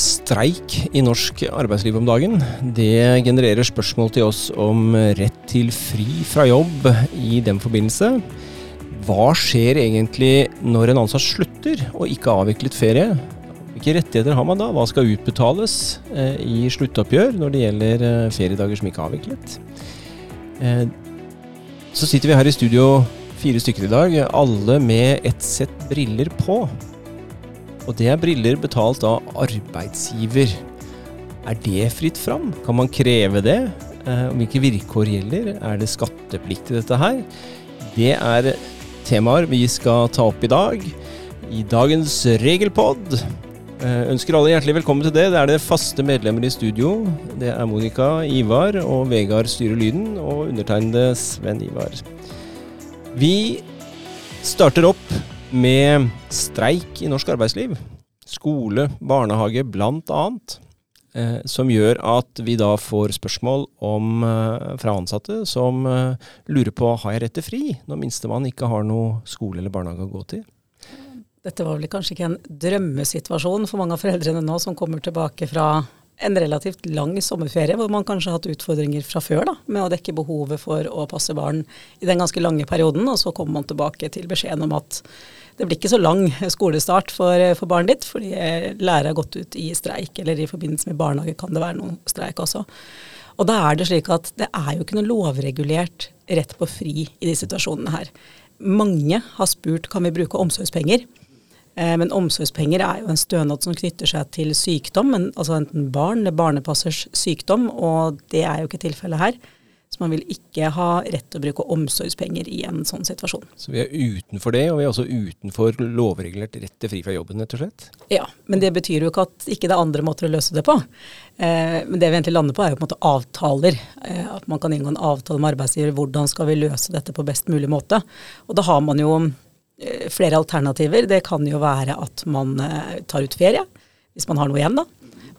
streik i norsk arbeidsliv om dagen. Det genererer spørsmål til oss om rett til fri fra jobb i den forbindelse. Hva skjer egentlig når en ansatt slutter og ikke har avviklet ferie? Hvilke rettigheter har man da? Hva skal utbetales eh, i sluttoppgjør når det gjelder eh, feriedager som ikke er avviklet? Eh, så sitter vi her i studio fire stykker i dag, alle med ett sett briller på. Og det er briller betalt av arbeidsgiver. Er det fritt fram? Kan man kreve det? Eh, hvilke vilkår gjelder? Er det skatteplikt i dette her? Det er temaer vi skal ta opp i dag. I dagens regelpod. Eh, ønsker alle hjertelig velkommen til det. Det er det faste medlemmer i studio. Det er Monica Ivar og Vegard styrer lyden, og undertegnede Sven Ivar. Vi starter opp med streik i norsk arbeidsliv, skole, barnehage bl.a., eh, som gjør at vi da får spørsmål om, eh, fra ansatte som eh, lurer på har jeg rett til fri når minstemann ikke har noe skole eller barnehage å gå til. Dette var vel kanskje ikke en drømmesituasjon for mange av foreldrene nå som kommer tilbake fra en relativt lang sommerferie, hvor man kanskje har hatt utfordringer fra før da, med å dekke behovet for å passe barn i den ganske lange perioden, og så kommer man tilbake til beskjeden om at det blir ikke så lang skolestart for, for barnet ditt, fordi lærere har gått ut i streik, eller i forbindelse med barnehage kan det være noen streik også. Og da er det slik at det er jo ikke noe lovregulert rett på fri i de situasjonene her. Mange har spurt kan vi bruke omsorgspenger. Eh, men omsorgspenger er jo en stønad som knytter seg til sykdom, altså enten barn eller barnepassers sykdom, og det er jo ikke tilfellet her. Så man vil ikke ha rett til å bruke omsorgspenger i en sånn situasjon. Så vi er utenfor det, og vi er også utenfor lovregulert rett til fri fra jobben, rett og slett? Ja, men det betyr jo ikke at ikke det er andre måter å løse det på. Eh, men det vi egentlig lander på er jo på en måte avtaler. Eh, at man kan inngå en avtale med arbeidsgiver. Hvordan skal vi løse dette på best mulig måte? Og da har man jo eh, flere alternativer. Det kan jo være at man eh, tar ut ferie, hvis man har noe igjen, da.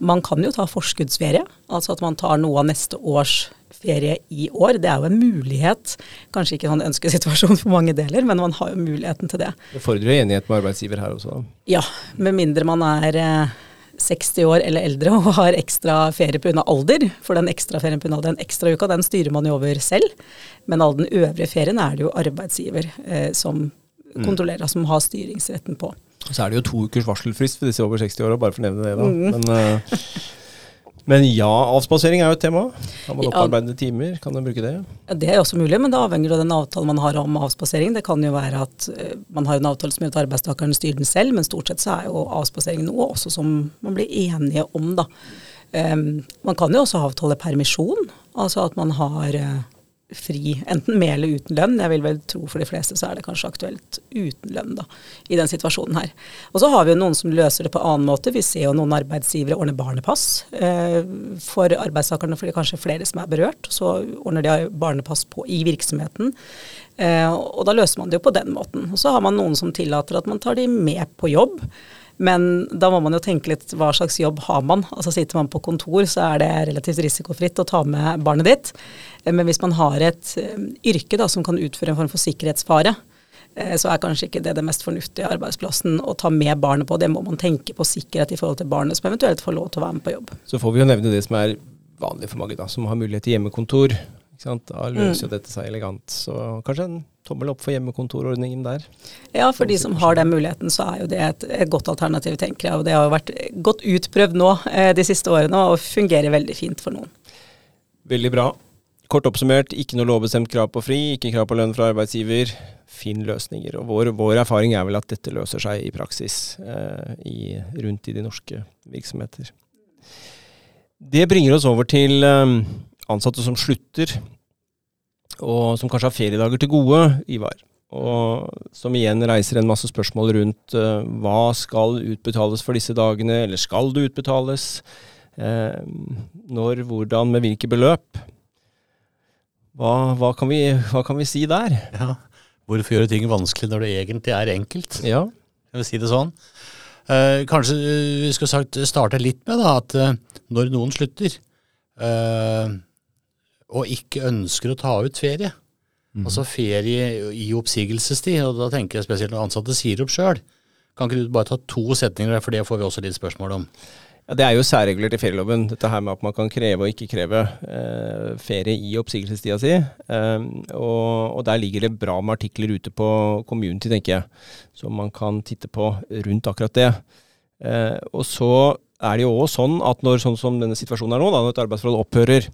Man kan jo ta forskuddsferie, altså at man tar noe av neste års ferie i år. Det er jo en mulighet. Kanskje ikke en ønskesituasjon for mange deler, men man har jo muligheten til det. Det fordrer enighet med arbeidsgiver her også? Ja, med mindre man er eh, 60 år eller eldre og har ekstra ferie pga. alder. For den ekstra ferien pga. den ekstra uka, den styrer man jo over selv. Men all den øvrige ferien er det jo arbeidsgiver eh, som mm. kontrollerer, som har styringsretten på. Så er det jo to ukers varselfrist for disse over 60 åra, bare for å nevne det. da. Mm. Men, uh, men ja, avspasering er jo et tema. Har man opparbeide timer, kan man bruke det? Ja, Det er også mulig, men det avhenger av den avtalen man har om avspasering. Det kan jo være at uh, man har en avtale som gjør at arbeidstakeren styrer den selv, men stort sett så er jo avspasering noe også som man blir enige om, da. Um, man kan jo også avtale permisjon, altså at man har uh, fri, enten med eller uten lønn. Jeg vil vel tro for de fleste så er det kanskje aktuelt uten lønn da, i den situasjonen her. Og så har vi jo noen som løser det på annen måte. Vi ser jo noen arbeidsgivere ordne barnepass eh, for arbeidstakerne, for det er kanskje flere som er berørt. Så ordner de barnepass på, i virksomheten. Eh, og da løser man det jo på den måten. Og så har man noen som tillater at man tar de med på jobb. Men da må man jo tenke litt hva slags jobb har man. Altså Sitter man på kontor, så er det relativt risikofritt å ta med barnet ditt. Eh, men hvis man har et eh, yrke da, som kan utføre en form for sikkerhetsfare, eh, så er kanskje ikke det det mest fornuftige arbeidsplassen å ta med barnet på. Det må man tenke på sikkerhet i forhold til barnet som eventuelt får lov til å være med på jobb. Så får vi jo nevne det som er vanlig for mange, da, som har mulighet til hjemmekontor. Da løser jo mm. dette seg elegant. Så kanskje en tommel opp for hjemmekontorordningen der. Ja, for de som har den muligheten, så er jo det et, et godt alternativ, tenker jeg. Og det har jo vært godt utprøvd nå eh, de siste årene, og fungerer veldig fint for noen. Veldig bra. Kort oppsummert, ikke noe lovbestemt krav på fri, ikke krav på lønn fra arbeidsgiver. Finn løsninger. Og vår, vår, erfaring er vel at dette løser seg i praksis eh, i, rundt i de norske virksomheter. Det bringer oss over til eh, ansatte som slutter og som kanskje har feriedager til gode, Ivar. Og som igjen reiser en masse spørsmål rundt uh, hva skal utbetales for disse dagene, eller skal det utbetales? Uh, når, hvordan, med hvilke beløp? Hva, hva, kan vi, hva, kan vi, si der? Ja, Hvorfor gjøre ting vanskelig når det egentlig er enkelt? Ja. Jeg vil si det sånn. Uh, kanskje vi skulle sagt, starte litt med da, at når noen slutter, og ikke ønsker å ta ut ferie. Mm. Altså ferie i oppsigelsestid, og da tenker jeg spesielt når ansatte sier opp sjøl. Kan ikke du bare ta to setninger der, for det får vi også litt spørsmål om. Ja, Det er jo særregler til ferieloven, dette her med at man kan kreve og ikke kreve eh, ferie i oppsigelsestida si. Eh, og, og, der ligger det bra med artikler ute på Community, tenker jeg, som man kan titte på rundt akkurat det. Eh, og så er det jo òg sånn at når sånn som denne situasjonen er nå, da, når et arbeidsforhold opphører,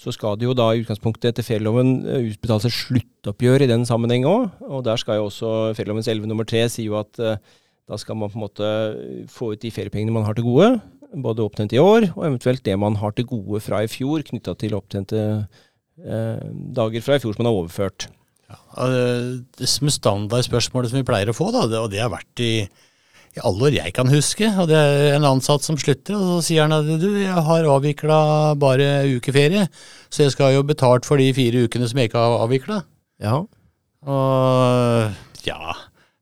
så skal det jo da i utgangspunktet etter ferieloven eh, utbetales et sluttoppgjør i den sammenheng òg. Og der skal jo også ferielovens 11 nummer 3 si jo at eh, da skal man på en måte få ut de feriepengene man har til gode, både opptjent i år, og eventuelt det man har til gode fra i fjor, knytta til opptjente eh, dager fra i fjor som man har overført. Ja, det som standardspørsmålet som vi pleier å få, da, og det har vært i, i alle år jeg kan huske, og det er en ansatt som slutter, og så sier han at du, jeg har avvikla bare ukeferie, så jeg skal jo betalt for de fire ukene som jeg ikke har avvikla. Ja. Og ja,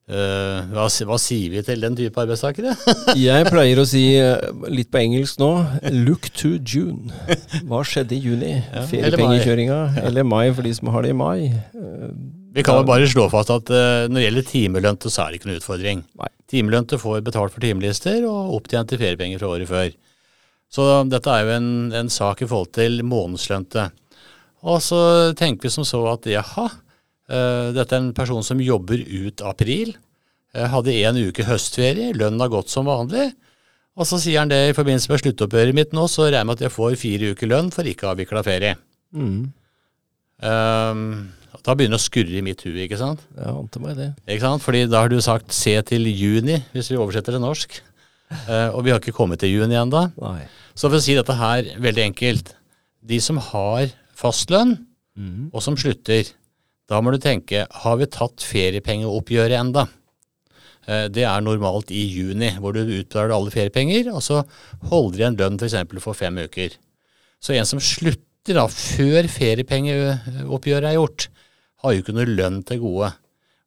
Uh, hva, hva, sier vi til den type arbeidstakere? jeg pleier å si, uh, litt på engelsk nå, 'look to June'. Hva skjedde i juni? Ja, Feriepengekjøringa. Eller mai for de som har det i mai. Uh, vi kan vel bare slå fast at når det gjelder timelønte, så er det ikke noen utfordring. Nei. Timelønte får betalt for timelister og opptjente feriepenger fra året før. Så dette er jo en, en sak i forhold til månedslønte. Og så tenker vi som så at jaha, uh, dette er en person som jobber ut april. Uh, hadde en uke høstferie, lønnen har gått som vanlig. Og så sier han det i forbindelse med sluttoppgjøret mitt nå, så regner jeg med at jeg får fire uker lønn for ikke avvikla ferie. Mm. Um, da begynner det å skurre i mitt hue, ikke sant? Ja, ante meg det. Ikke sant? Fordi da har du sagt se til juni, hvis vi oversetter det norsk. Uh, og vi har ikke kommet til juni ennå. Så for å si dette her veldig enkelt. De som har fastlønn, mm. og som slutter, da må du tenke har vi tatt feriepengeoppgjøret enda? Eh, det er normalt i juni, hvor du utbetaler alle feriepenger, og så holder igjen lønn f.eks. For, for fem uker. Så en som slutter da før feriepengeoppgjøret er gjort, har jo ikke noe lønn til gode.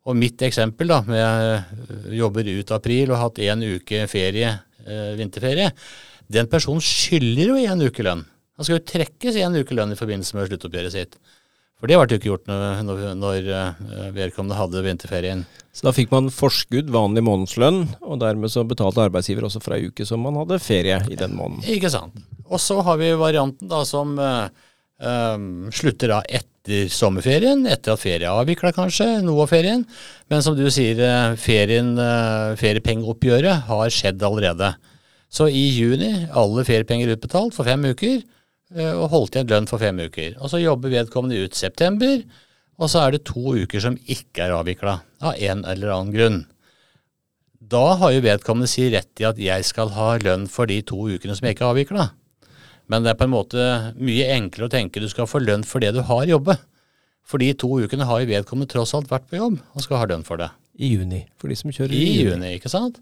Og mitt eksempel, da, med jeg jobber ut april og har hatt én uke ferie, eh, vinterferie, den personen skylder jo én uke lønn. Han skal jo trekkes én uke lønn i forbindelse med sluttoppgjøret sitt. For det ble jo ikke gjort når, når, når uh, vedkommende hadde vinterferien. Så da fikk man forskudd, vanlig månedslønn, og dermed så betalte arbeidsgiver også fra ei uke som man hadde ferie i den måneden. Ikke sant. Og så har vi varianten da som um, slutter da etter sommerferien, etter at ferie er avvikla kanskje, noe av ferien. Men som du sier, ferien, uh, feriepengeoppgjøret har skjedd allerede. Så i juni, alle feriepenger utbetalt for fem uker. Eh, og holdt igjen lønn for fem uker. Og så jobber vedkommende ut september, og så er det to uker som ikke er avvikla av en eller annen grunn. Da har jo vedkommende si rett i at jeg skal ha lønn for de to ukene som jeg ikke har avvikla. Men det er på en måte mye enklere å tenke du skal få lønn for det du har jobbet. For de to ukene har jo vedkommende tross alt vært på jobb og skal ha lønn for det. I juni, for de som kjører i, I juni. ikke sant?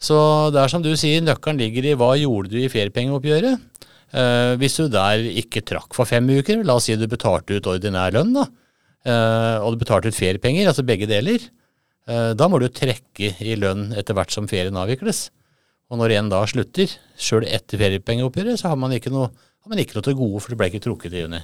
Så det er som du sier, nøkkelen ligger i hva gjorde du i feriepengeoppgjøret. Eh, hvis du der ikke trakk for fem uker, la oss si du betalte ut ordinær lønn, da, eh, og du betalte ut feriepenger, altså begge deler, eh, da må du trekke i lønn etter hvert som ferien avvikles. Og når en da slutter, sjøl etter feriepengeoppgjøret, så har man, ikke noe, har man ikke noe til gode, for det ble ikke trukket i juni.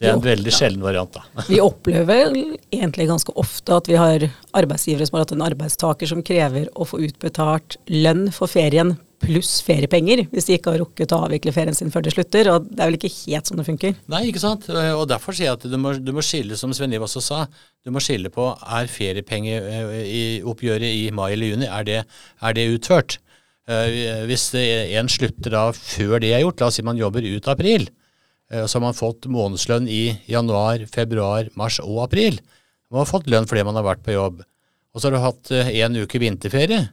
Det er en veldig sjelden variant, da. vi opplever egentlig ganske ofte at vi har arbeidsgivere som har hatt en arbeidstaker som krever å få utbetalt lønn for ferien pluss feriepenger hvis de ikke har rukket å avvikle ferien sin før de slutter. Og det er vel ikke helt sånn det funker? Nei, ikke sant. Og derfor sier jeg at du må, du må skille, som Sven Liv også sa, du må skille på er feriepengeoppgjøret eh, i mai eller juni, er det, er det utført? Eh, hvis en slutter da før det er gjort, la oss si man jobber ut april, eh, så har man fått månedslønn i januar, februar, mars og april. Man har fått lønn fordi man har vært på jobb. Og så har du hatt en uke vinterferie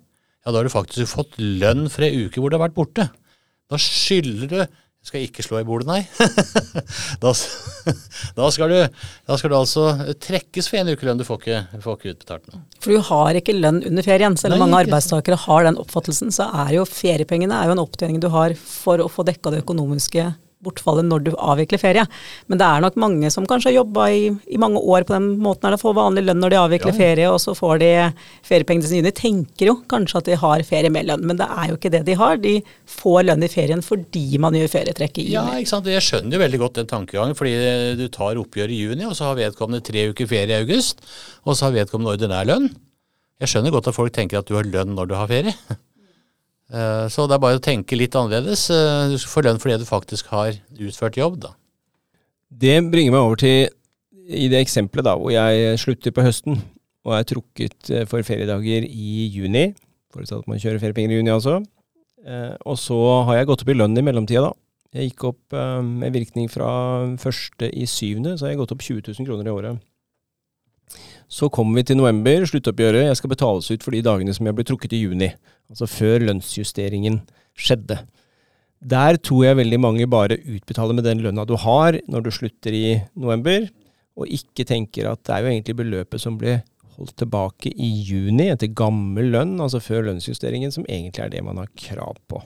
ja, da har du faktisk fått lønn for ei uke hvor du har vært borte. Da skylder du skal ikke slå i bordet, nei. da, da, skal du, da, skal du, altså trekkes for en ukelønn. Du får ikke, får ikke utbetalt noe. For du har ikke lønn under ferien. Selv om mange arbeidstakere har den oppfattelsen, så er jo feriepengene er jo en opptjening du har for å få dekka det økonomiske bortfallet når du avvikler ferie. Men det er nok mange som kanskje har jobba i, i, mange år på den måten, eller får vanlig lønn når de avvikler ja. ferie, og så får de feriepengene sine. De tenker jo kanskje at de har ferie med lønn, men det er jo ikke det de har. De får lønn i ferien fordi man gjør ferietrekk i juni. Ja, ikke sant. Jeg skjønner jo veldig godt den tankegangen, fordi du tar oppgjør i juni, og så har vedkommende tre uker ferie i august, og så har vedkommende ordinær lønn. Jeg skjønner godt at folk tenker at du har lønn når du har ferie. Eh, så det er bare å tenke litt annerledes. Du du får lønn fordi du faktisk har utført jobb, da. Det bringer meg over til i det eksempelet da, hvor jeg slutter på høsten og er trukket eh, for feriedager i juni. Forutsatt at man kjører feriepenger i juni altså. Og så har jeg gått opp i lønn i mellomtida, da. Jeg gikk opp med virkning fra første i syvende, så har jeg gått opp 20 000 kroner i året. Så kommer vi til november, sluttoppgjøret. Jeg skal betales ut for de dagene som jeg ble trukket i juni. Altså før lønnsjusteringen skjedde. Der tror jeg veldig mange bare utbetaler med den lønna du har når du slutter i november, og ikke tenker at det er jo egentlig beløpet som ble holdt tilbake i juni etter gammel lønn, altså før lønnsjusteringen, som egentlig er det man har krav på.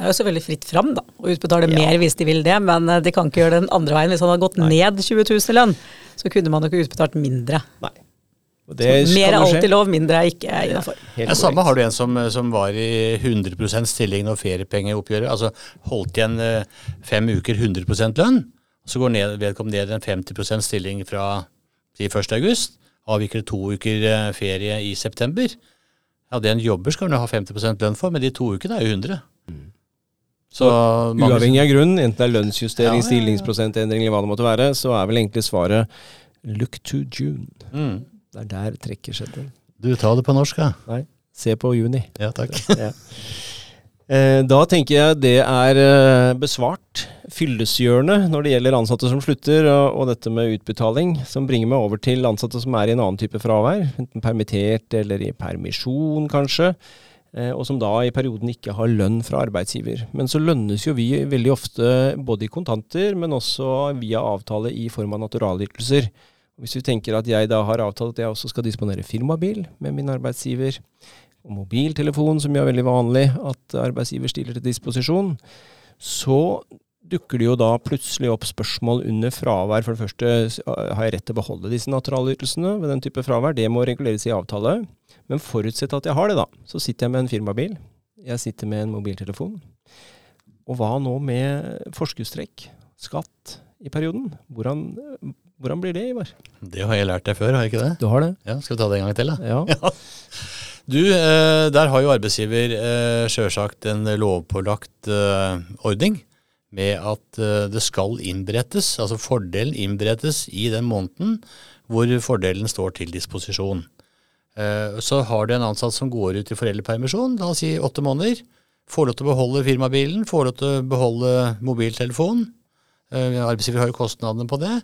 Det er jo så veldig fritt fram da, å utbetale ja. mer hvis de vil det, men eh, de kan ikke gjøre det den andre veien. Hvis han hadde gått Nei. ned 20 000 i lønn, så kunne man jo ikke utbetalt mindre. Nei. Mer er alltid lov, mindre er ikke innafor. Ja, samme har du en som, som var i 100% stilling når feriepengeoppgjøret, altså holdt igjen eh, fem uker 100% lønn. Så går ned, vedkommende ned en 50% stilling fra 1. august. Avvikler to uker eh, ferie i september. Ja, det en jobber skal han ha 50% lønn for, men de to ukene er jo 100. Mm. Så Uavhengig av grunn, enten det er lønnsjustering, ja, ja, ja. stillingsprosentendring eller hva det måtte være, så er vel egentlig svaret look to June. Mm. Det er der trekket skjedde. Du tar det på norsk, ja? Nei, se på juni. Ja, takk. ja. Eh, da tenker jeg det er eh, besvart. Fylleshjørnet når det gjelder ansatte som slutter, og, dette med utbetaling, som bringer meg over til ansatte som er i en annen type fravær. Enten permittert eller i permisjon, kanskje. Eh, og som da i perioden ikke har lønn fra arbeidsgiver. Men så lønnes jo vi veldig ofte både i kontanter, men også via avtale i form av naturalytelser. Hvis vi tenker at jeg da har avtalt at jeg også skal disponere firmabil med min arbeidsgiver, og mobiltelefon, som jo er veldig vanlig at arbeidsgiver stiller til disposisjon, så dukker det jo da plutselig opp spørsmål under fravær. For det første, har jeg rett til å beholde disse naturalytelsene ved den type fravær? Det må reguleres i avtale. Men forutsett at jeg har det, da. Så sitter jeg med en firmabil. Jeg sitter med en mobiltelefon. Og hva nå med forskuddstrekk, skatt, i perioden? Hvordan, hvordan blir det, Ivar? Det har jeg lært deg før, har jeg ikke det? Du har det? Ja, Skal vi ta det en gang til, da? Ja. ja. Du, eh, der har jo arbeidsgiver eh, sjølsagt en lovpålagt eh, ordning med at det skal innberettes, altså fordelen innberettes i den måneden hvor fordelen står til disposisjon. Så har du en ansatt som går ut i foreldrepermisjon, la oss si åtte måneder. Får lov til å beholde firmabilen, får lov til å beholde mobiltelefonen. Arbeidsgiver har jo kostnadene på det.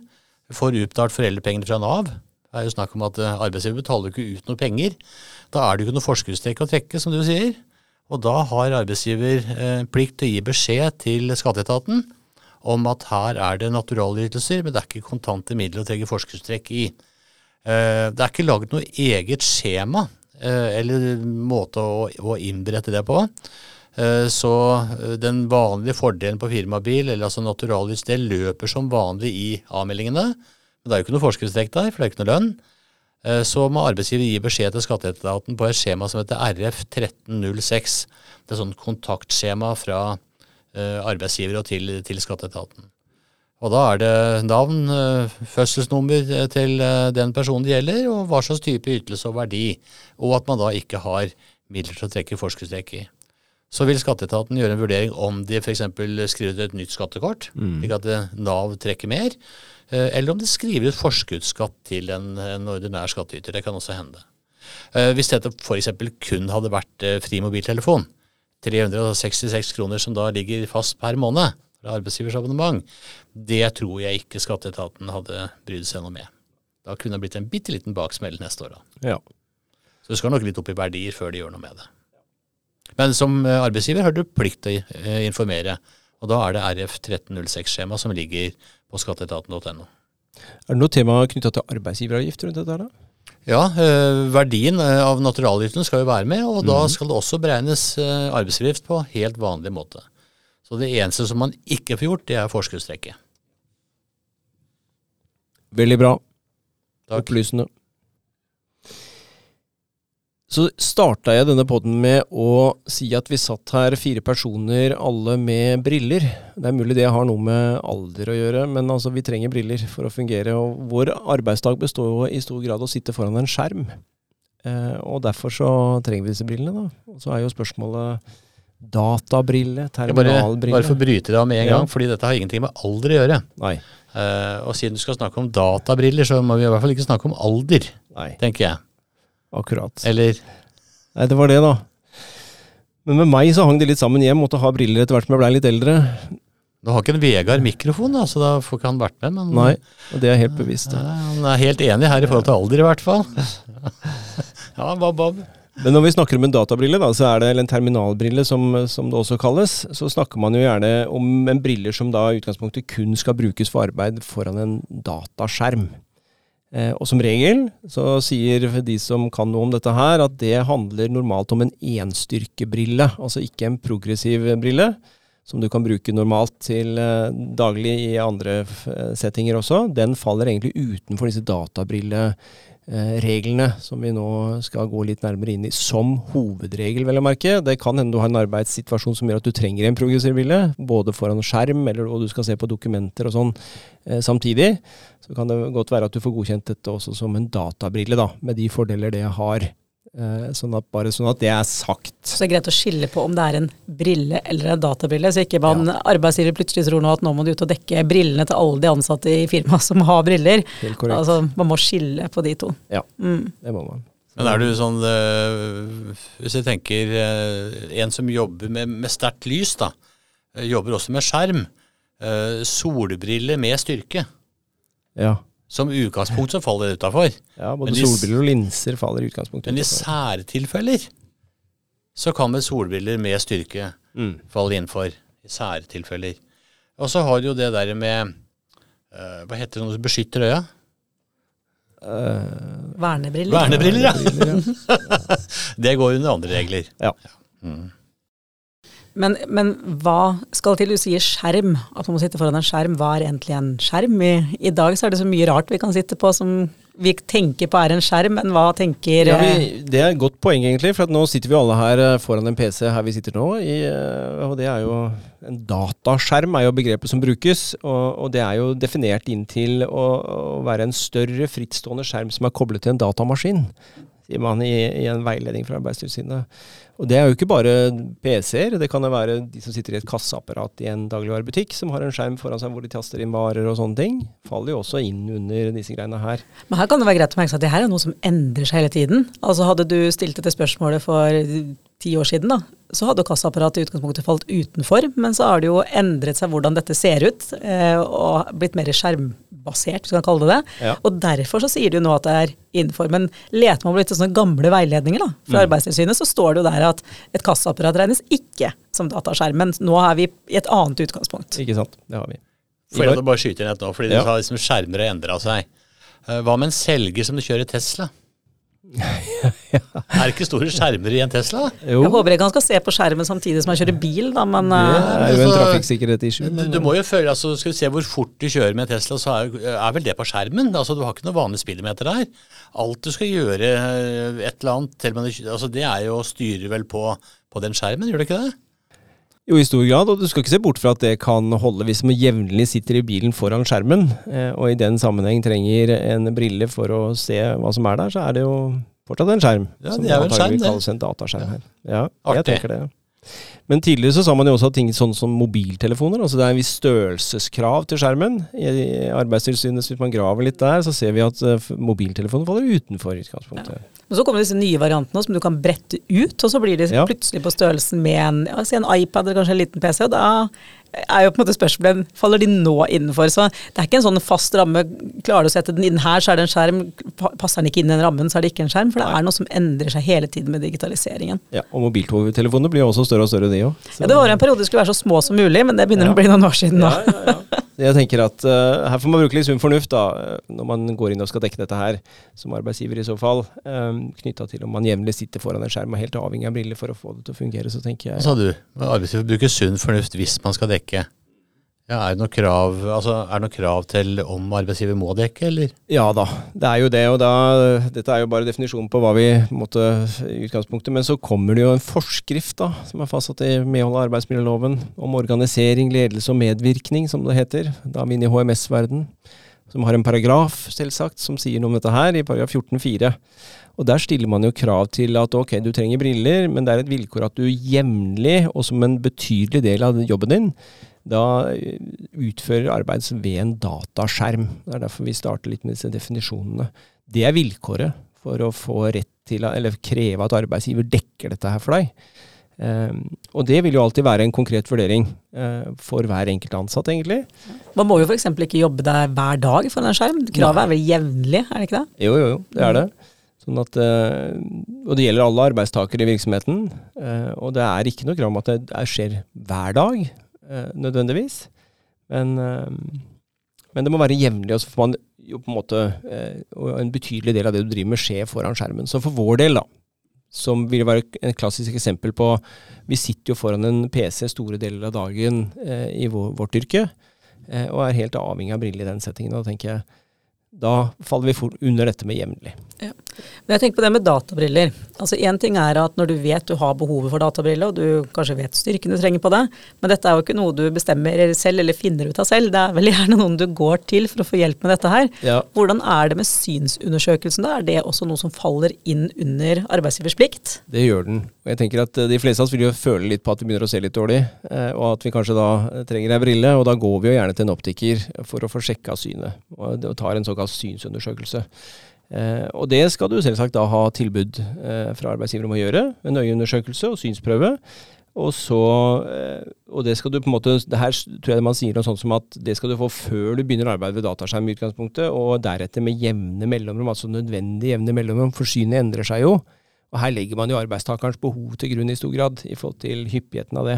Får utbetalt foreldrepengene fra Nav. Det er jo snakk om at eh, arbeidsgiver betaler ikke ut noe penger. Da er det jo ikke noe forskuddstrekk å trekke, som du sier. Og da har arbeidsgiver plikt til å gi beskjed til skatteetaten om at her er det naturalytelser, men det er ikke kontante midler å trekke forskuddstrekk i. Eh, det er ikke laget noe eget skjema eh, eller måte å, å innberette det på. Eh, så den vanlige fordelen på firmabil, eller altså naturalis, det løper som vanlig i avmeldingene. Men det er jo ikke noe forskriftstrekk der, for det er ikke noe lønn. Så må arbeidsgiver gi beskjed til skatteetaten på et skjema som heter RF 1306. Det er sånn kontaktskjema fra arbeidsgiver og til, til skatteetaten. Og da er det navn, eh, fødselsnummer eh, til eh, den personen det gjelder, og hva slags type ytelse og verdi, og at man da ikke har midler til å trekke forskuddstrekk i. Så vil skatteetaten gjøre en vurdering om de f.eks. skriver ut et nytt skattekort, mm. slik at Nav trekker mer, eller om de skriver ut forskuddsskatt til en, en ordinær skattyter. Det kan også hende. Hvis dette f.eks. kun hadde vært fri mobiltelefon, 366 kroner som da ligger fast per måned, fra arbeidsgivers abonnement, det tror jeg ikke skatteetaten hadde brydd seg noe med. Da kunne det blitt en bitte liten baksmell neste år. Da. Ja. Så det skal nok litt opp i verdier før de gjør noe med det. Men som eh, arbeidsgiver har du plikt til å eh, informere, og da er det RF 1306-skjema som ligger på skatteetaten.no. Er det noe tema knytta til arbeidsgiveravgift rundt dette? da? Ja, eh, verdien av naturalytelsen skal jo være med, og da mhm. skal det også beregnes arbeidsgiveravgift på helt vanlig måte. Så det eneste som man ikke får gjort, det er forskuddstrekket. Veldig bra. Takk. Opplysende. Så starta jeg denne poden med å si at vi satt her fire personer, alle med briller. Det er mulig det har noe med alder å gjøre, men altså vi trenger briller for å fungere. Og vår arbeidsdag består jo i stor grad av å sitte foran en skjerm. Eh, og derfor så trenger vi disse brillene, da. Og så er jo spørsmålet Databrille, Bare, terminalbrille. bare for å bryte det av med en Ja. gang, fordi dette har ingenting med alder å gjøre. Nei. Eh, og siden du skal snakke om databriller, så må vi i hvert fall ikke snakke om alder, Nei, tenker jeg. Akkurat. Eller Nei, det var det, da. Men med meg så hang det litt sammen. Jeg måtte ha briller etter hvert som jeg blei litt eldre. Du har ikke en Vegard mikrofon, da, så da får ikke han vært med. Men Nei, og det er helt bevisst. Ja, han er helt enig her i forhold til alder, i hvert fall. ja, Bob, Bob. Men når vi snakker om en databrille, da, så er det, eller en terminalbrille som, som det også kalles, så snakker man jo gjerne om en briller som da i utgangspunktet kun skal brukes for arbeid foran en dataskjerm. Eh, og som regel så sier de som kan noe om dette her, at det handler normalt om en enstyrkebrille, altså ikke en progressiv brille. Som du kan bruke normalt til eh, daglig i andre settinger også. Den faller egentlig utenfor disse databrillereglene som vi nå skal gå litt nærmere inn i. Som hovedregel, vel å merke. Det kan hende du har en arbeidssituasjon som gjør at du trenger en progressiv brille, både foran skjerm eller og du skal se på dokumenter og sånn eh, samtidig. Så kan det godt være at du får godkjent dette også som en databrille, da, med de fordeler det har. Eh, sånn at, bare sånn at det er sagt. Så det er greit å skille på om det er en brille eller en databrille, så ikke man arbeidsgiver plutselig tror nå at nå må du ut og dekke brillene til alle de ansatte i firmaet som har briller. Helt korrekt. Altså, man må skille på de to. Ja, Mm. det må man. Men er du sånn øh, Hvis jeg tenker øh, en som jobber med, med sterkt lys, da. Jobber også med skjerm. Solbrille solbriller med styrke. Ja. Som utgangspunkt så faller det utafor. ja både Men de solbriller og linser faller i utgangspunktet. Men i særtilfeller så kan vel solbriller med styrke Mm. falle innenfor. I særtilfeller. Og så har du jo det der med uh, Hva heter det noe som beskytter øya? Uh, Vernebriller. Vernebriller, ja! ja. Det går under andre regler. Ja. Mm. Men, men hva skal til? Du sier skjerm, at man må sitte foran en skjerm. Hva er egentlig en skjerm? I, I dag så er det så mye rart vi kan sitte på som vi tenker på er en skjerm, men hva tenker Ja, eh, vi, det er et godt poeng, egentlig. For nå sitter vi alle her eh, foran en PC her vi sitter nå. I, eh, og det er jo En dataskjerm er jo begrepet som brukes. Og, og det er jo definert inn til å, å være en større frittstående skjerm som er koblet til en datamaskin. Sier man i, i en veiledning fra Arbeidstilsynet. Og det er jo ikke bare PC-er. Det kan jo være de som sitter i et kasseapparat i en dagligvarebutikk, som har en skjerm foran seg hvor de taster inn varer og sånne ting. Faller jo også inn under disse greiene her. Men her kan det være greit å merke seg at det her er noe som endrer seg hele tiden. Altså Hadde du stilt dette spørsmålet for ti år siden, da, så hadde jo kassaapparatet i utgangspunktet falt utenfor. Men så har det jo endret seg hvordan dette ser ut, eh, og blitt mer skjermbasert, hvis vi kan kalle det det. Ja. Og derfor så sier du nå at det er innenfor. Men leter man på litt sånne gamle veiledninger da, fra Arbeidstilsynet, så står det jo der at et kassaapparat regnes ikke som dataskjerm. Men nå er vi i et annet utgangspunkt. Ikke sant? Det har vi. Jeg da bare skyte inn et nå, fordi Ja. du sa liksom skjermer har endra seg. Eh, Hva med en selger som du kjører Tesla? Er det ikke store skjermer i en Tesla? Jo. Jeg håper ikke han skal se på skjermen samtidig som han kjører bil, da, men Det eh, er jo en trafikksikkerhet-issue. Du, du må jo føle, altså Skal du se hvor fort du kjører med en Tesla, så er, er vel det på skjermen? Altså Du har ikke noe vanlig speedometer der. Alt du skal gjøre, eh, et eller annet, til altså det er jo å styre vel på, på den skjermen, gjør det ikke det? Jo, i stor grad, og du skal ikke se bort fra at det kan holde hvis man jevnlig sitter i bilen foran skjermen, eh, og i den sammenheng trenger en brille for å se hva som er der, så er det jo fortsatt en skjerm. Ja, det er jo en skjerm, det. kalles en dataskjerm her. Ja, Artig. jeg tenker det. Men tidligere så sa man jo også at ting sånn som mobiltelefoner, altså det er en viss størrelseskrav til skjermen. I Arbeidstilsynet, hvis man graver litt der, så ser vi at mobiltelefonen faller utenfor utgangspunktet. utgangspunktet. Men så kommer disse nye variantene som du kan brette ut, og så blir de Ja. plutselig på størrelsen med en, ja, si en iPad eller kanskje en liten PC. og Da er jo på en måte spørsmålet faller de nå innenfor. Så det er ikke en sånn fast ramme. Klarer du å sette den inn her, så er det en skjerm. Passer den ikke inn i den rammen, så er det ikke en skjerm. For det er noe som endrer seg hele tiden med digitaliseringen. Ja, og mobiltelefonene blir jo også større og større, de òg. Ja, det var en periode de skulle være så små som mulig, men det begynner Ja. å bli noen år siden nå. Jeg tenker at uh, her får man bruke litt sunn fornuft da, eh, når man går inn og skal dekke dette her, som arbeidsgiver i så fall. Um, Knytta til om man jevnlig sitter foran en skjerm og helt avhengig av briller for å få det til å fungere, så tenker jeg... Hva sa du? Arbeidsgiver bruker sunn fornuft hvis man skal dekke. Ja, er det noe krav, altså, er det noe krav til om arbeidsgiver må dekke, eller? Ja da, det er jo det. Og da, dette er jo bare definisjonen på hva vi måtte i utgangspunktet. Men så kommer det jo en forskrift da, som er fastsatt i medhold av arbeidsmiljøloven, om organisering, ledelse og medvirkning, som det heter. Da er vi inne i HMS-verden. som har en paragraf, selvsagt, som sier noe om dette her, i paragraf 14-4. Og der stiller man jo krav til at ok, du trenger briller, men det er et vilkår at du jevnlig, og som en betydelig del av jobben din, da eh, utfører arbeid ved en dataskjerm. Det er derfor vi starter litt med disse definisjonene. Det er vilkåret for å få rett til, eller kreve at arbeidsgiver dekker dette her for deg. Um, og det vil jo alltid være en konkret vurdering uh, for hver enkelt ansatt, egentlig. Man må jo f.eks. ikke jobbe der hver dag for en skjerm. Kravet er vel jevnlig, er det ikke det? Jo, jo, jo, det er det. Sånn at, uh, og det gjelder alle arbeidstakere i virksomheten. Uh, og det er ikke noe krav om at det er, skjer hver dag, nødvendigvis. Men, men, det må være jevnlig, og så får man jo på en måte en betydelig del av det du driver med, skje foran skjermen. Så for vår del, da, som vil være et klassisk eksempel på Vi sitter jo foran en PC store deler av dagen eh, i vårt yrke, eh, og er helt avhengig av briller i den settingen. Da tenker jeg da faller vi fort under dette med jevnlig. Ja. Men jeg tenker på det med databriller. Altså Én ting er at når du vet du har behovet for databriller, og du kanskje vet styrken du trenger på det, men dette er jo ikke noe du bestemmer selv eller finner ut av selv. Det er vel gjerne noen du går til for å få hjelp med dette her. Ja. Hvordan er det med synsundersøkelsen da? Er det også noe som faller inn under arbeidsgivers plikt? Det gjør den. Og jeg tenker at eh, De fleste av oss vil jo føle litt på at vi begynner å se litt dårlig, eh, og at vi kanskje da eh, trenger ei brille. Og da går vi jo gjerne til en optiker for å få sjekka synet, og tar en såkalt synsundersøkelse. Eh, og det skal du selvsagt da ha tilbud eh, fra arbeidsgiver om å gjøre. En øyeundersøkelse og synsprøve. Og så eh, Og det skal du på en måte Det her tror jeg man sier noe sånt som at det skal du få før du begynner arbeid ved dataskjerm i utgangspunktet, og deretter med jevne mellomrom, altså nødvendig jevne mellomrom, for synet endrer seg jo. Og her legger man jo arbeidstakerens behov til grunn i stor grad, i forhold til hyppigheten av det.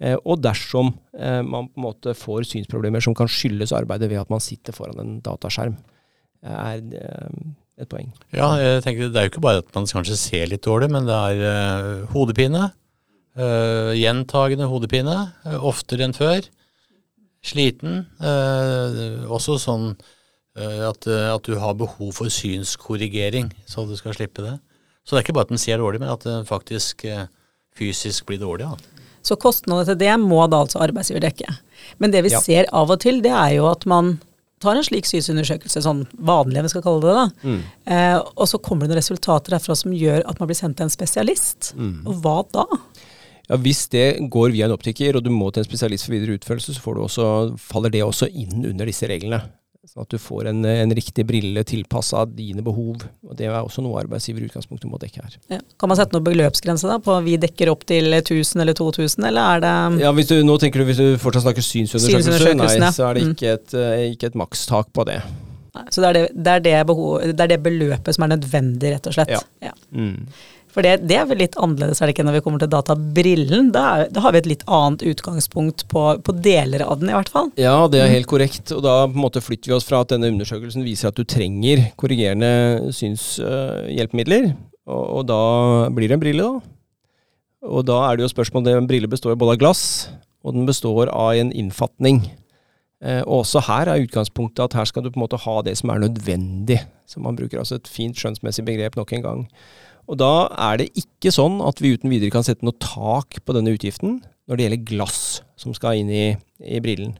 Eh, og dersom eh, man på en måte får synsproblemer som kan skyldes arbeidet ved at man sitter foran en dataskjerm er eh, et poeng. Ja, jeg tenker Det er jo ikke bare at man kanskje ser litt dårlig, men det er hodepine. Gjentagende hodepine. Oftere enn før. Sliten. også sånn at, at, du har behov for synskorrigering, så du skal slippe det. Så det er ikke bare at den ser dårlig, men at den faktisk fysisk blir dårlig. Ja. Så kostnadene til det må da altså arbeidsgiver dekke. Men det vi ja. ser av og til, det er jo at man tar en slik synsundersøkelse, sånn vanlig vi skal kalle det, da. Mm. Eh, og så kommer det noen resultater derfra som gjør at man blir sendt til en spesialist. Mm. Og hva da? Ja, Hvis det går via en optiker, og du må til en spesialist for videre utførelse, så også, faller det også inn under disse reglene. Sånn at du får en, en riktig brille tilpassa dine behov. og Det er også noe arbeidsgiver i utgangspunktet må dekke her. Ja. Kan man sette noen beløpsgrense da, på vi dekker opp til 1000 eller 2000, eller er det Ja, hvis du, Nå tenker du hvis du fortsatt snakker synsundersøkelse, nei, så er det mm. ikke et, mm. ikke et makstak på det. Nei, så det er det, det, er det, behov, det er det, beløpet som er nødvendig, rett og slett. Ja. ja. Mm. For det, det, er vel litt annerledes, er det ikke, når vi kommer til databrillen? Da, er, da har vi et litt annet utgangspunkt på, på, deler av den, i hvert fall. Ja, det er helt korrekt. Og da på en måte flytter vi oss fra at denne undersøkelsen viser at du trenger korrigerende synshjelpemidler, og, og, da blir det en brille, da. Og da er det jo spørsmål om En brille består både av glass, og den består av en innfatning. Eh, også her er utgangspunktet at her skal du på en måte ha det som er nødvendig, som man bruker. Altså et fint skjønnsmessig begrep nok en gang. Og da er det ikke sånn at vi uten videre kan sette noe tak på denne utgiften når det gjelder glass som skal inn i, i brillen.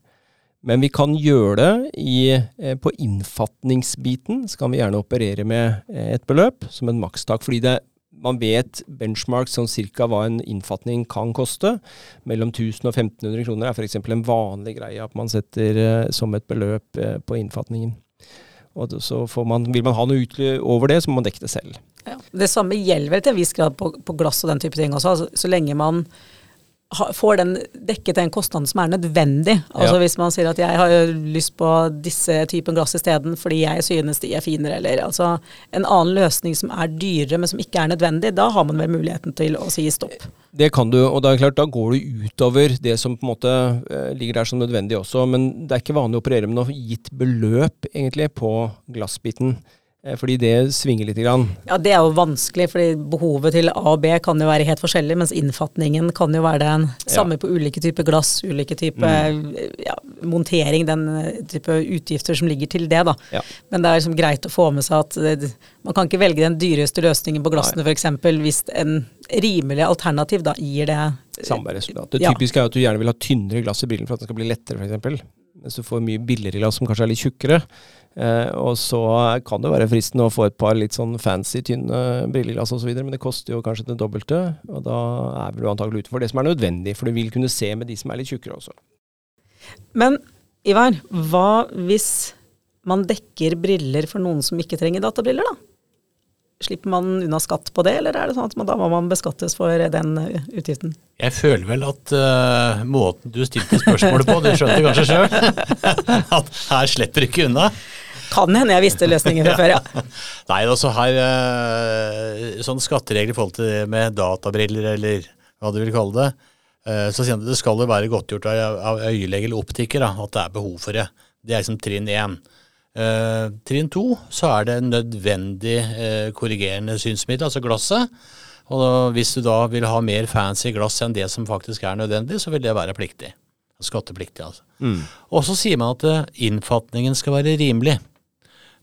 Men vi kan gjøre det i, eh, på innfatningsbiten. Så kan vi gjerne operere med eh, et beløp som en makstak. Fordi det, man vet benchmark sånn cirka hva en innfatning kan koste. Mellom 1000 og 1500 kroner er f.eks. en vanlig greie at man setter eh, som et beløp på innfatningen. Og så man, vil man ha noe ut over det, så må man dekke det selv. Ja. Det samme gjelder vel til en viss grad på, på, glass og den type ting også. Altså, så lenge man får den dekket den kostnaden som er nødvendig. Altså ja. Hvis man sier at jeg har lyst på disse typen glass isteden fordi jeg synes de er finere, eller altså en annen løsning som er dyrere, men som ikke er nødvendig, da har man vel muligheten til å si stopp. Det kan du, og det er klart, da går du utover det som på en måte eh, ligger der som nødvendig også. Men det er ikke vanlig å operere med noe gitt beløp, egentlig, på glassbiten. Eh, fordi det svinger litt? Grann. Ja, det er jo vanskelig, fordi behovet til A og B kan jo være helt forskjellig, mens innfatningen kan jo være den samme ja. på ulike typer glass, ulike typer mm. ja, montering, den type utgifter som ligger til det. da. Ja. Men det er liksom greit å få med seg at det, man kan ikke velge den dyreste løsningen på glassene f.eks. hvis en rimelig alternativ da gir det Samme resultat. Det typiske er at du gjerne vil ha tynnere glass i brillen for at den skal bli lettere, f.eks. Mens du får mye billigere glass som kanskje er litt tjukkere. Eh, og så kan det være fristende å få et par litt sånn fancy, tynne brilleglass osv., men det koster jo kanskje det dobbelte. Og da er du antagelig utenfor det som er nødvendig, for du vil kunne se med de som er litt tjukkere også. Men Ivar, hva hvis man dekker briller for noen som ikke trenger databriller, da? Slipper man unna skatt på det, eller er det sånn at man, da må man beskattes for den utgiften? Jeg føler vel at uh, måten du stilte spørsmålet på, du skjønte kanskje sjøl, at her slipper du ikke unna. Kan hende jeg visste løsningen fra før, ja. Nei, altså her uh, sånn skatteregler i forhold til det med databriller, eller hva du vil kalle det, uh, så sier det skal jo være godtgjort av, av øyelege eller optiker da, at det er behov for det. Det er liksom trinn én. Uh, trinn to så er det nødvendig uh, korrigerende synsmiddel, altså glasset. Og hvis du da vil ha mer fancy glass enn det som faktisk er nødvendig, så vil det være pliktig. Skattepliktig, altså. Mm. Og så sier man at uh, innfatningen skal være rimelig.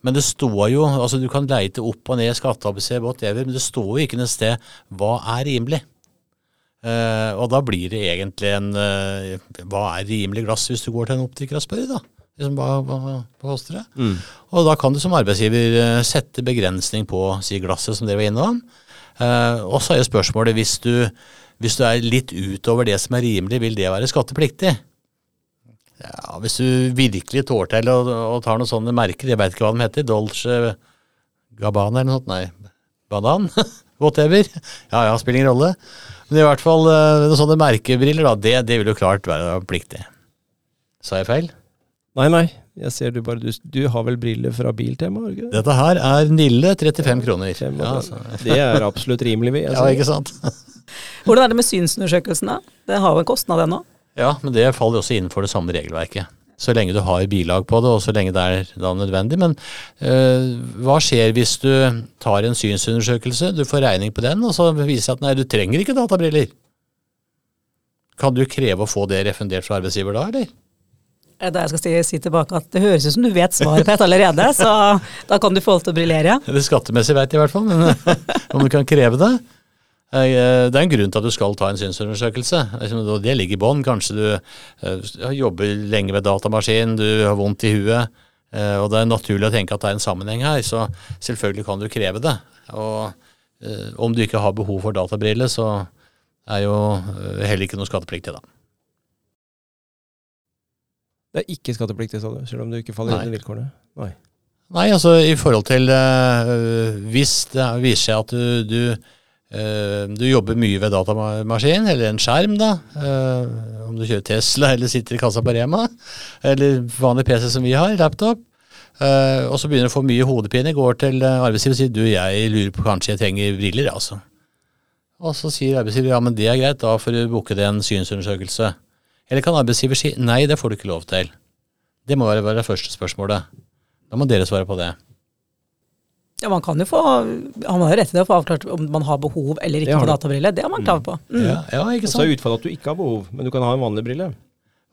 Men det står jo, altså du kan leite opp og ned skatte-ABC, men det står jo ikke noe sted hva er rimelig. og da blir det egentlig en Hva er rimelig glass hvis du går til en optiker og spør, da? Liksom, hva, hva, koster det? Mm. Og da kan du som arbeidsgiver uh, sette begrensning på si glasset, som dere var innom. Uh, og så er jo spørsmålet hvis du, hvis du er litt utover det som er rimelig, vil det være skattepliktig? Ja, Hvis du virkelig tår til og, og tar noen sånne merker, jeg veit ikke hva de heter, Dolce Gabbana eller noe sånt, nei, Banan? Whatever. Ja ja, spiller ingen rolle. Men i hvert fall uh, noen sånne merkebriller, da, det, det vil jo klart være pliktig. Sa jeg feil? Nei, nei. Jeg ser du bare Du, du har vel briller fra Biltema? Ikke? Dette her er Nille 35 kroner. Ja, altså. det er absolutt rimelig. vil Ja, ikke sant. Hvordan er det med synsundersøkelsen, da? Det har jo en kostnad, ennå? nå? Ja, men det faller også innenfor det samme regelverket. Så lenge du har bilag på det, og så lenge det er da nødvendig. Men øh, hva skjer hvis du tar en synsundersøkelse, du får regning på den, og så viser det at nei, du trenger ikke databriller? Kan du kreve å få det refundert fra arbeidsgiver da, eller? Det jeg skal si, si, tilbake at det høres ut som du vet svaret på dette allerede, så da kan du få lov til å briljere. Det skattemessig vet jeg i hvert fall, men om du kan kreve det. Eh, det er en grunn til at du skal ta en synsundersøkelse. Det ligger i bånn. Kanskje du eh, jobber lenge ved datamaskin, du har vondt i huet, eh, og det er naturlig å tenke at det er en sammenheng her, så selvfølgelig kan du kreve det. Og om du ikke har behov for databriller, så er jo heller ikke noe skattepliktig, da. Det er ikke skattepliktig, sa du, selv om du ikke faller under vilkårene? Nei. Nei, altså i forhold til uh, Hvis det viser seg at du, du, uh, du, jobber mye ved datamaskin, eller en skjerm, da. Uh, om du kjører Tesla eller sitter i kassa på Rema, eller vanlig PC som vi har, laptop. og så begynner du å få mye hodepine, går til arbeidsgiver og sier du, jeg lurer på kanskje jeg trenger briller, altså. Og så sier arbeidsgiver ja, men det er greit, da får du booke deg en synsundersøkelse. Eller kan arbeidsgiver si nei, det får du ikke lov til? Det må være det første spørsmålet. Da må dere svare på det. Ja, man kan jo få Han har jo rett til å få avklart om man har behov eller ikke for databrille. Det har man krav på. Mm. Ja, ja, ikke sant. Og så er utfallet at du ikke har behov, men du kan ha en vanlig brille.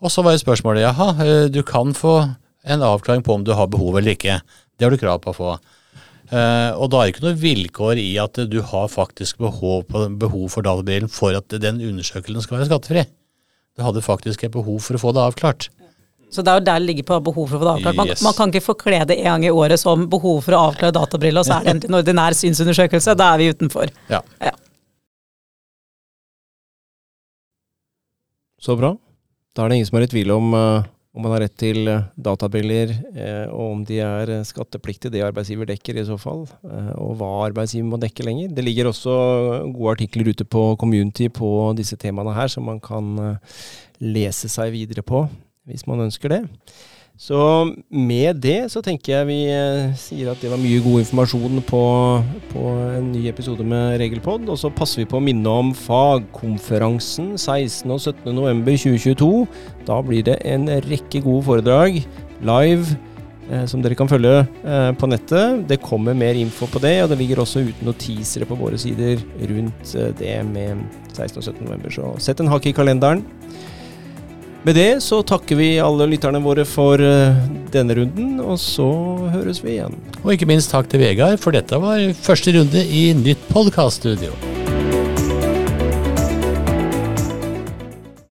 Og så var jo spørsmålet jaha, eh, du kan få en avklaring på om du har behov eller ikke. Det har du krav på å få. Uh, og da er det ikke noe vilkår i at du har faktisk behov, behov for databrillen for at den undersøkelsen skal være skattefri. Du hadde faktisk et behov for å få det avklart. Så det er jo der det ligger på behov for å få det avklart. Man, yes. man kan ikke forkle det en gang i året som behov for å avklare databriller, og så er det en ordinær synsundersøkelse. Da er vi utenfor. Ja. ja. Så bra. Da er det ingen som er i tvil om uh, om man har rett til databiller, databriller, uh, og om de er skattepliktige, det arbeidsgiver dekker i så fall, og hva arbeidsgiver må dekke lenger. Det ligger også gode artikler ute på Community på disse temaene her, som man kan lese seg videre på hvis man ønsker det. Så med det så tenker jeg vi eh, sier at det var mye god informasjon på, på en ny episode med Regelpod. Og så passer vi på å minne om fagkonferansen 16. og 17. november 2022. Da blir det en rekke gode foredrag live. Eh, som dere kan følge eh, på nettet. Det kommer mer info på det, og det ligger også ute notisere på våre sider rundt det med 16. og 17. november. Så sett en hakk i kalenderen. Med det så takker vi alle lytterne våre for uh, denne runden, og så høres vi igjen. Og ikke minst takk til Vegard, for dette var første runde i nytt podkaststudio.